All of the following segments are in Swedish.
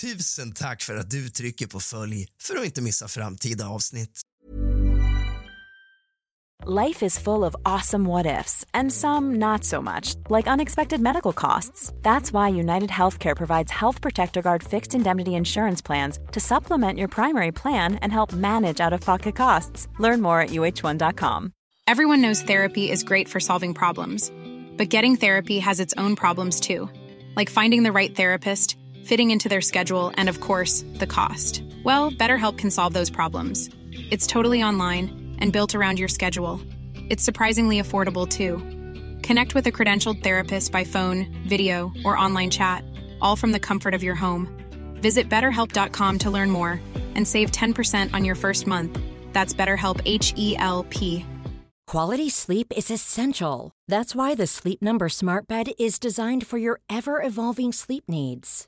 Tusen tack för att du trycker på följ för att inte missa framtida avsnitt. Life is full of awesome what ifs, and some not so much, like unexpected medical costs. That's why United Healthcare provides Health Protector Guard fixed indemnity insurance plans to supplement your primary plan and help manage out of pocket costs. Learn more at uh1.com. Everyone knows therapy is great for solving problems, but getting therapy has its own problems too, like finding the right therapist, fitting into their schedule, and of course, the cost. Well, BetterHelp can solve those problems. It's totally online and built around your schedule. It's surprisingly affordable too. Connect with a credentialed therapist by phone, video, or online chat, all from the comfort of your home. Visit betterhelp.com to learn more and save 10% on your first month. That's BetterHelp H E L P. Quality sleep is essential. That's why the Sleep Number Smart Bed is designed for your ever evolving sleep needs.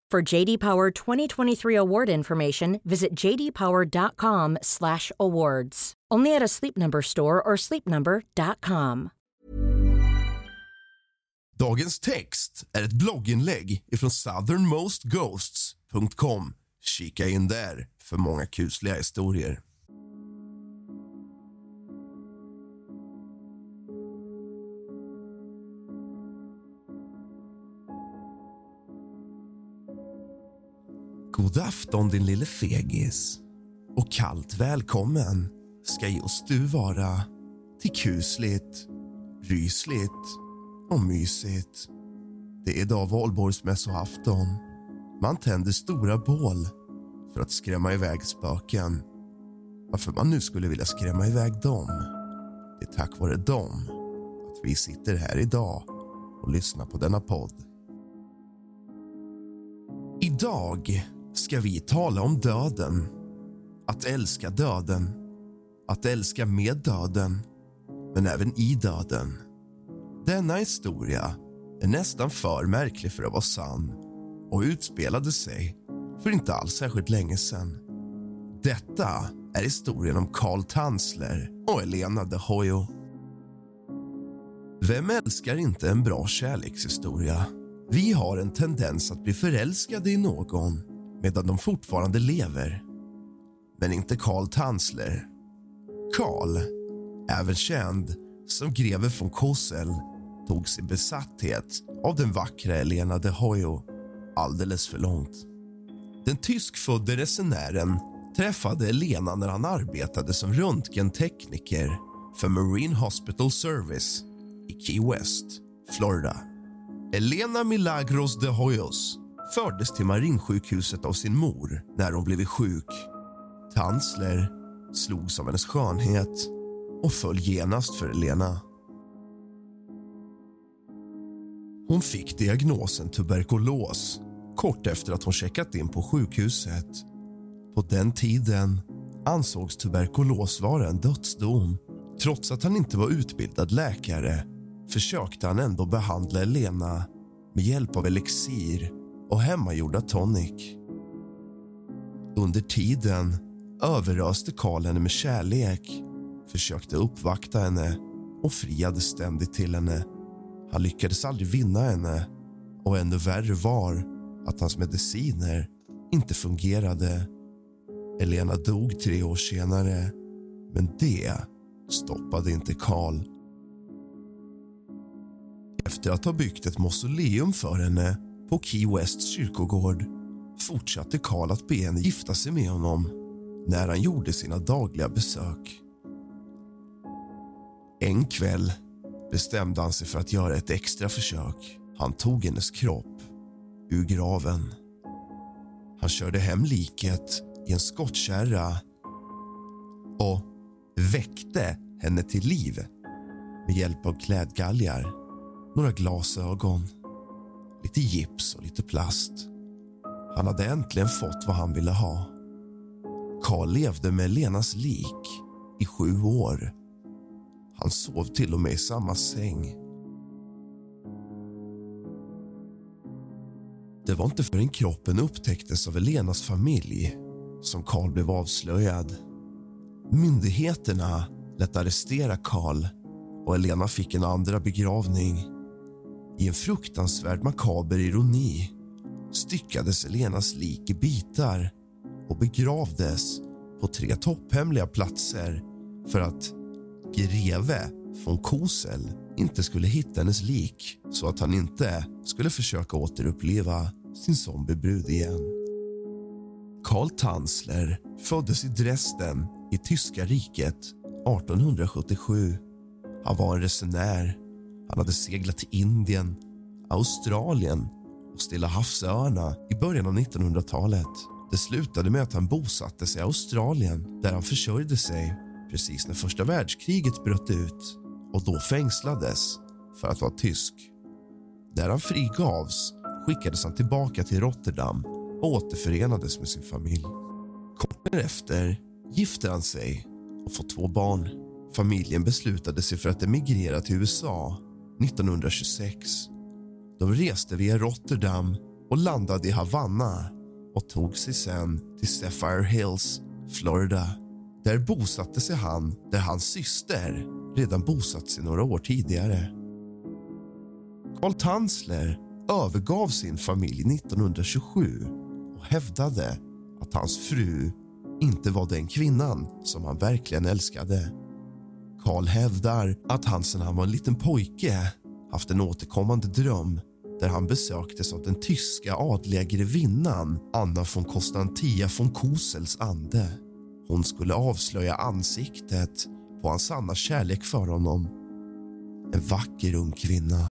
For JD Power 2023 award information, visit jdpower.com/awards. Only at a Sleep Number store or sleepnumber.com. Dagens text är ett blogginlägg ifrån southernmostghosts.com. Kika in där för många kusliga historier. God afton, din lille fegis. Och kallt välkommen ska just du vara till kusligt, rysligt och mysigt. Det är idag valborgsmässoafton. Man tänder stora bål för att skrämma iväg spöken. Varför man nu skulle vilja skrämma iväg dem, det är tack vare dem att vi sitter här idag och lyssnar på denna podd. Idag ska vi tala om döden. Att älska döden. Att älska med döden, men även i döden. Denna historia är nästan för märklig för att vara sann och utspelade sig för inte alls särskilt länge sedan. Detta är historien om Karl Tanzler och Elena de Hoyo. Vem älskar inte en bra kärlekshistoria? Vi har en tendens att bli förälskade i någon medan de fortfarande lever. Men inte Karl Tanzler. Karl, även känd som greve von Kossel tog sin besatthet av den vackra Elena de Hoyo alldeles för långt. Den tyskfödde resenären träffade Elena när han arbetade som röntgentekniker för Marine Hospital Service i Key West, Florida. Elena Milagros de Hoyos fördes till marinsjukhuset av sin mor när hon blivit sjuk. Tanzler slogs av hennes skönhet och föll genast för Elena. Hon fick diagnosen tuberkulos kort efter att hon checkat in på sjukhuset. På den tiden ansågs tuberkulos vara en dödsdom. Trots att han inte var utbildad läkare försökte han ändå behandla Elena med hjälp av elixir och hemmagjorda tonic. Under tiden överöste Karl henne med kärlek försökte uppvakta henne och friade ständigt till henne. Han lyckades aldrig vinna henne och ännu värre var att hans mediciner inte fungerade. Elena dog tre år senare, men det stoppade inte Karl. Efter att ha byggt ett mausoleum för henne på Key Wests kyrkogård fortsatte Karl att be henne gifta sig med honom när han gjorde sina dagliga besök. En kväll bestämde han sig för att göra ett extra försök. Han tog hennes kropp ur graven. Han körde hem liket i en skottkärra och väckte henne till liv med hjälp av klädgalgar, några glasögon, lite gips och lite plast. Han hade äntligen fått vad han ville ha. Karl levde med Lenas lik i sju år Han sov till och med i samma säng. Det var inte förrän kroppen upptäcktes av Elenas familj som Karl blev avslöjad. Myndigheterna lät arrestera Karl och Elena fick en andra begravning. I en fruktansvärd makaber ironi styckades Elenas lik i bitar och begravdes på tre topphemliga platser för att greve von Kosel inte skulle hitta hennes lik så att han inte skulle försöka återuppleva sin zombiebrud igen. Karl Tanzler föddes i Dresden i Tyska riket 1877. Han var en resenär. Han hade seglat till Indien, Australien och Stilla havsöarna i början av 1900-talet. Det slutade med att han bosatte sig i Australien där han försörjde sig precis när första världskriget bröt ut och då fängslades för att vara tysk. Där han frigavs skickades han tillbaka till Rotterdam och återförenades med sin familj. Kort därefter gifte han sig och får två barn. Familjen beslutade sig för att emigrera till USA 1926. De reste via Rotterdam och landade i Havanna och tog sig sen till Sapphire Hills, Florida. Där bosatte sig han där hans syster redan bosatt sig några år tidigare. Carl Tanzler övergav sin familj 1927 och hävdade att hans fru inte var den kvinnan som han verkligen älskade. Karl hävdar att han sedan han var en liten pojke haft en återkommande dröm där han besöktes av den tyska adliga grevinnan Anna von Konstantia von Kosels ande. Hon skulle avslöja ansiktet på hans sanna kärlek för honom. En vacker ung kvinna.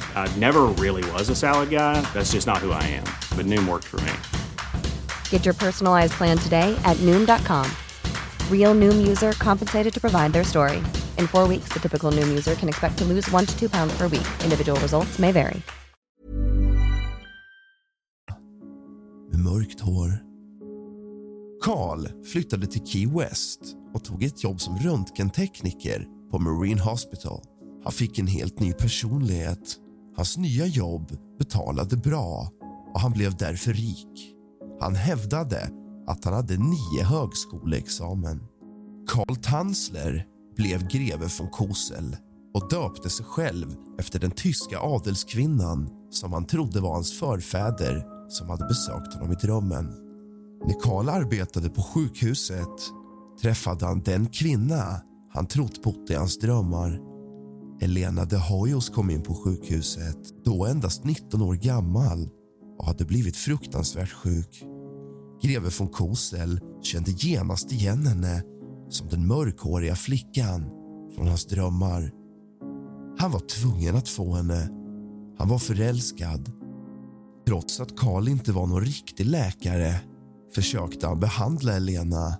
I never really was a salad guy. That's just not who I am. But Noom worked for me. Get your personalized plan today at Noom.com. Real Noom user compensated to provide their story. In four weeks, the typical Noom user can expect to lose one to two pounds per week. Individual results may vary. med mörkt hår. Carl flyttade till Key West och tog ett jobb som röntgentekniker på Marine Hospital. Han fick en helt ny personlighet. Hans nya jobb betalade bra och han blev därför rik. Han hävdade att han hade nio högskoleexamen. Karl Tanzler blev greve von Kosel och döpte sig själv efter den tyska adelskvinnan som han trodde var hans förfäder som hade besökt honom i drömmen. När Karl arbetade på sjukhuset träffade han den kvinna han trott bott i hans drömmar. Elena de Hoyos kom in på sjukhuset, då endast 19 år gammal och hade blivit fruktansvärt sjuk. Greve von Kosel kände genast igen henne som den mörkhåriga flickan från hans drömmar. Han var tvungen att få henne. Han var förälskad. Trots att Karl inte var någon riktig läkare försökte han behandla Elena.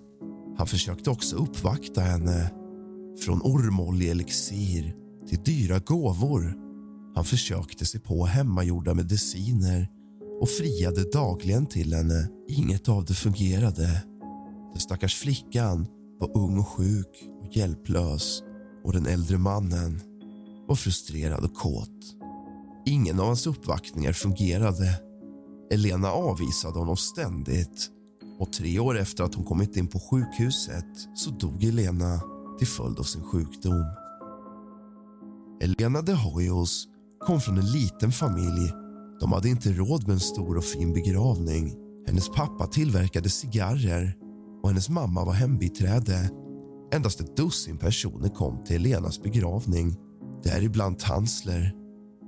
Han försökte också uppvakta henne. Från ormoljeelixir till dyra gåvor. Han försökte sig på hemmagjorda mediciner och friade dagligen till henne. Inget av det fungerade. Den stackars flickan var ung och sjuk och hjälplös och den äldre mannen var frustrerad och kåt. Ingen av hans uppvaktningar fungerade. Elena avvisade honom ständigt och tre år efter att hon kommit in på sjukhuset så dog Elena till följd av sin sjukdom. Elena de Hoyos kom från en liten familj. De hade inte råd med en stor och fin begravning. Hennes pappa tillverkade cigarrer och hennes mamma var hembiträde. Endast ett dussin personer kom till Elenas begravning, däribland Tansler.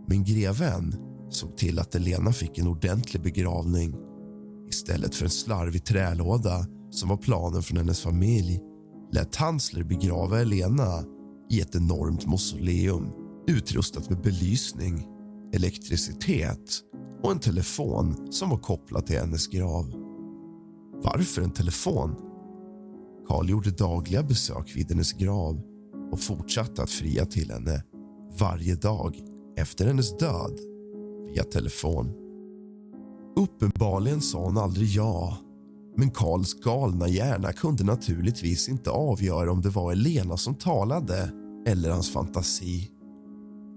Men greven såg till att Elena fick en ordentlig begravning istället för en slarvig trälåda som var planen från hennes familj lät Tansler begrava Elena i ett enormt mausoleum utrustat med belysning, elektricitet och en telefon som var kopplad till hennes grav. Varför en telefon? Karl gjorde dagliga besök vid hennes grav och fortsatte att fria till henne varje dag efter hennes död via telefon. Uppenbarligen sa hon aldrig ja men Karls galna hjärna kunde naturligtvis inte avgöra om det var Elena som talade eller hans fantasi.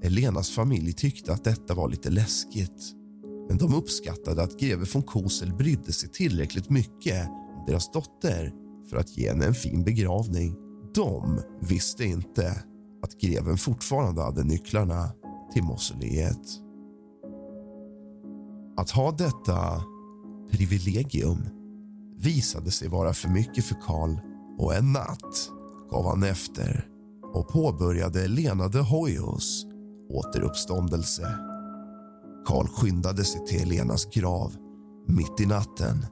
Elenas familj tyckte att detta var lite läskigt men de uppskattade att greve von Kosel brydde sig tillräckligt mycket om deras dotter för att ge henne en fin begravning. De visste inte att greven fortfarande hade nycklarna till mausoleet. Att ha detta privilegium visade sig vara för mycket för Karl och en natt gav han efter och påbörjade Lena de Hoyos återuppståndelse. Karl skyndade sig till Helenas grav mitt i natten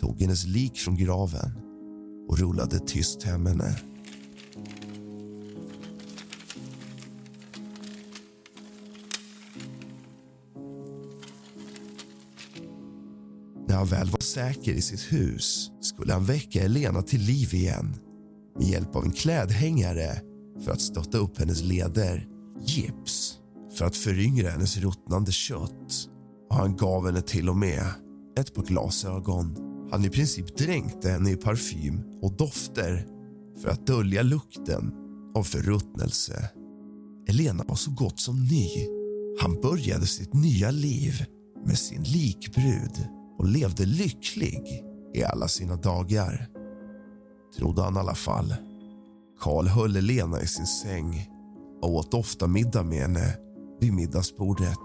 tog hennes lik från graven och rullade tyst hem henne. När han väl var säker i sitt hus skulle han väcka Helena till liv igen med hjälp av en klädhängare för att stötta upp hennes leder, gips för att föryngra hennes ruttnande kött och han gav henne till och med ett par glasögon. Han i princip dränkte henne i parfym och dofter för att dölja lukten av förruttnelse. Elena var så gott som ny. Han började sitt nya liv med sin likbrud och levde lycklig i alla sina dagar. Trodde han i alla fall. Karl höll Elena i sin säng och åt ofta middag med henne vid middagsbordet.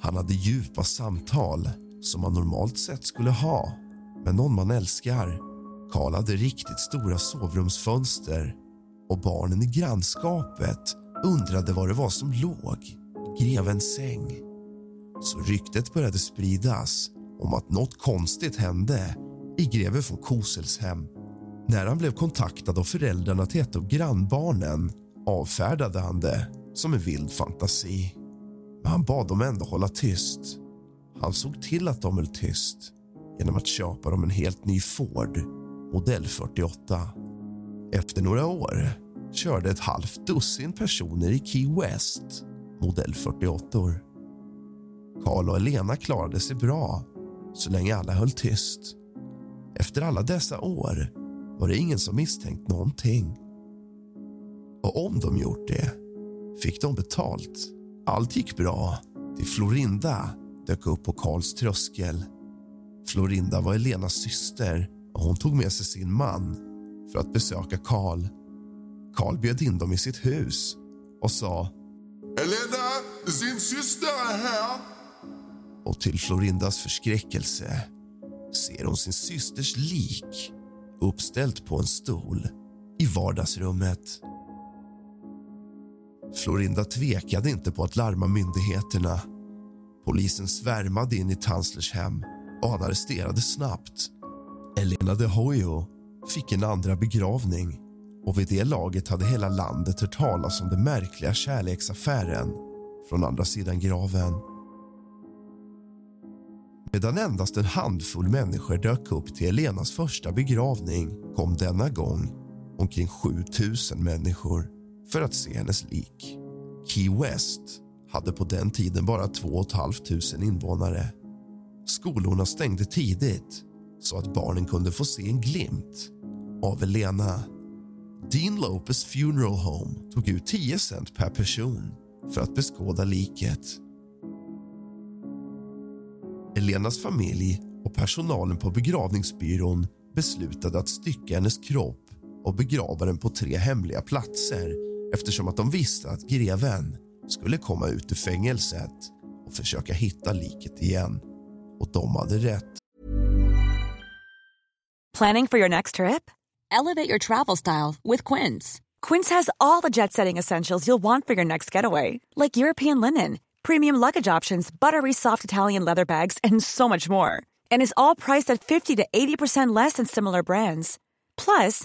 Han hade djupa samtal som man normalt sett skulle ha med någon man älskar. Karl hade riktigt stora sovrumsfönster och barnen i grannskapet undrade vad det var som låg i grevens säng. Så ryktet började spridas om att något konstigt hände i greve von Kosels hem. När han blev kontaktad av föräldrarna till ett av grannbarnen avfärdade han det som en vild fantasi. Men han bad dem ändå hålla tyst. Han såg till att de höll tyst genom att köpa dem en helt ny Ford, modell 48. Efter några år körde ett halvt dussin personer i Key West modell 48. -or. Carl och Elena klarade sig bra så länge alla höll tyst. Efter alla dessa år var det ingen som misstänkt någonting. Och om de gjort det fick de betalt. Allt gick bra till Florinda dök upp på Karls tröskel. Florinda var Elenas syster och hon tog med sig sin man för att besöka Karl. Karl bjöd in dem i sitt hus och sa Elena, sin syster är här. Och till Florindas förskräckelse ser hon sin systers lik uppställt på en stol i vardagsrummet. Florinda tvekade inte på att larma myndigheterna. Polisen svärmade in i Tanslers hem och han arresterades snabbt. Elena de Hoyo fick en andra begravning och vid det laget hade hela landet hört talas om den märkliga kärleksaffären från andra sidan graven. Medan endast en handfull människor dök upp till Elenas första begravning kom denna gång omkring 7000 människor för att se hennes lik. Key West hade på den tiden bara 2 500 invånare. Skolorna stängde tidigt så att barnen kunde få se en glimt av Elena. Dean Lopez Funeral Home tog ut 10 cent per person för att beskåda liket. Elenas familj och personalen på begravningsbyrån beslutade att stycka hennes kropp och begrava den på tre hemliga platser eftersom att de visste att greven skulle komma ut ur fängelset och försöka hitta liket igen. Och de hade rätt. Planning for your next trip? Elevate your travel style with Quince. Quince has all the jet setting essentials you'll want for your next getaway, like European linen, premium luggage options, buttery soft Italian leather bags, and so much more. And is all priced at 50 to 80% less than similar brands. Plus,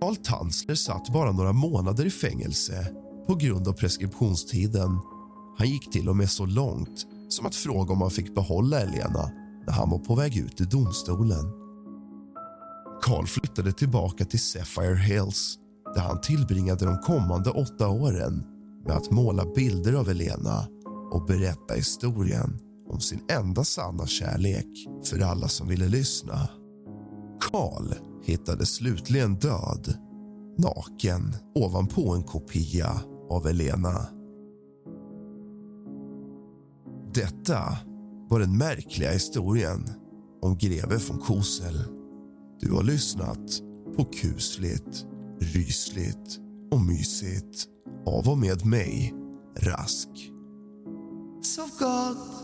Carl Tanzler satt bara några månader i fängelse på grund av preskriptionstiden. Han gick till och med så långt som att fråga om han fick behålla Elena när han var på väg ut ur domstolen. Carl flyttade tillbaka till Sapphire Hills där han tillbringade de kommande åtta åren med att måla bilder av Elena och berätta historien om sin enda sanna kärlek för alla som ville lyssna. Karl hittades slutligen död, naken ovanpå en kopia av Elena. Detta var den märkliga historien om greve von Kosel. Du har lyssnat på kusligt, rysligt och mysigt av och med mig, Rask. Sov gott.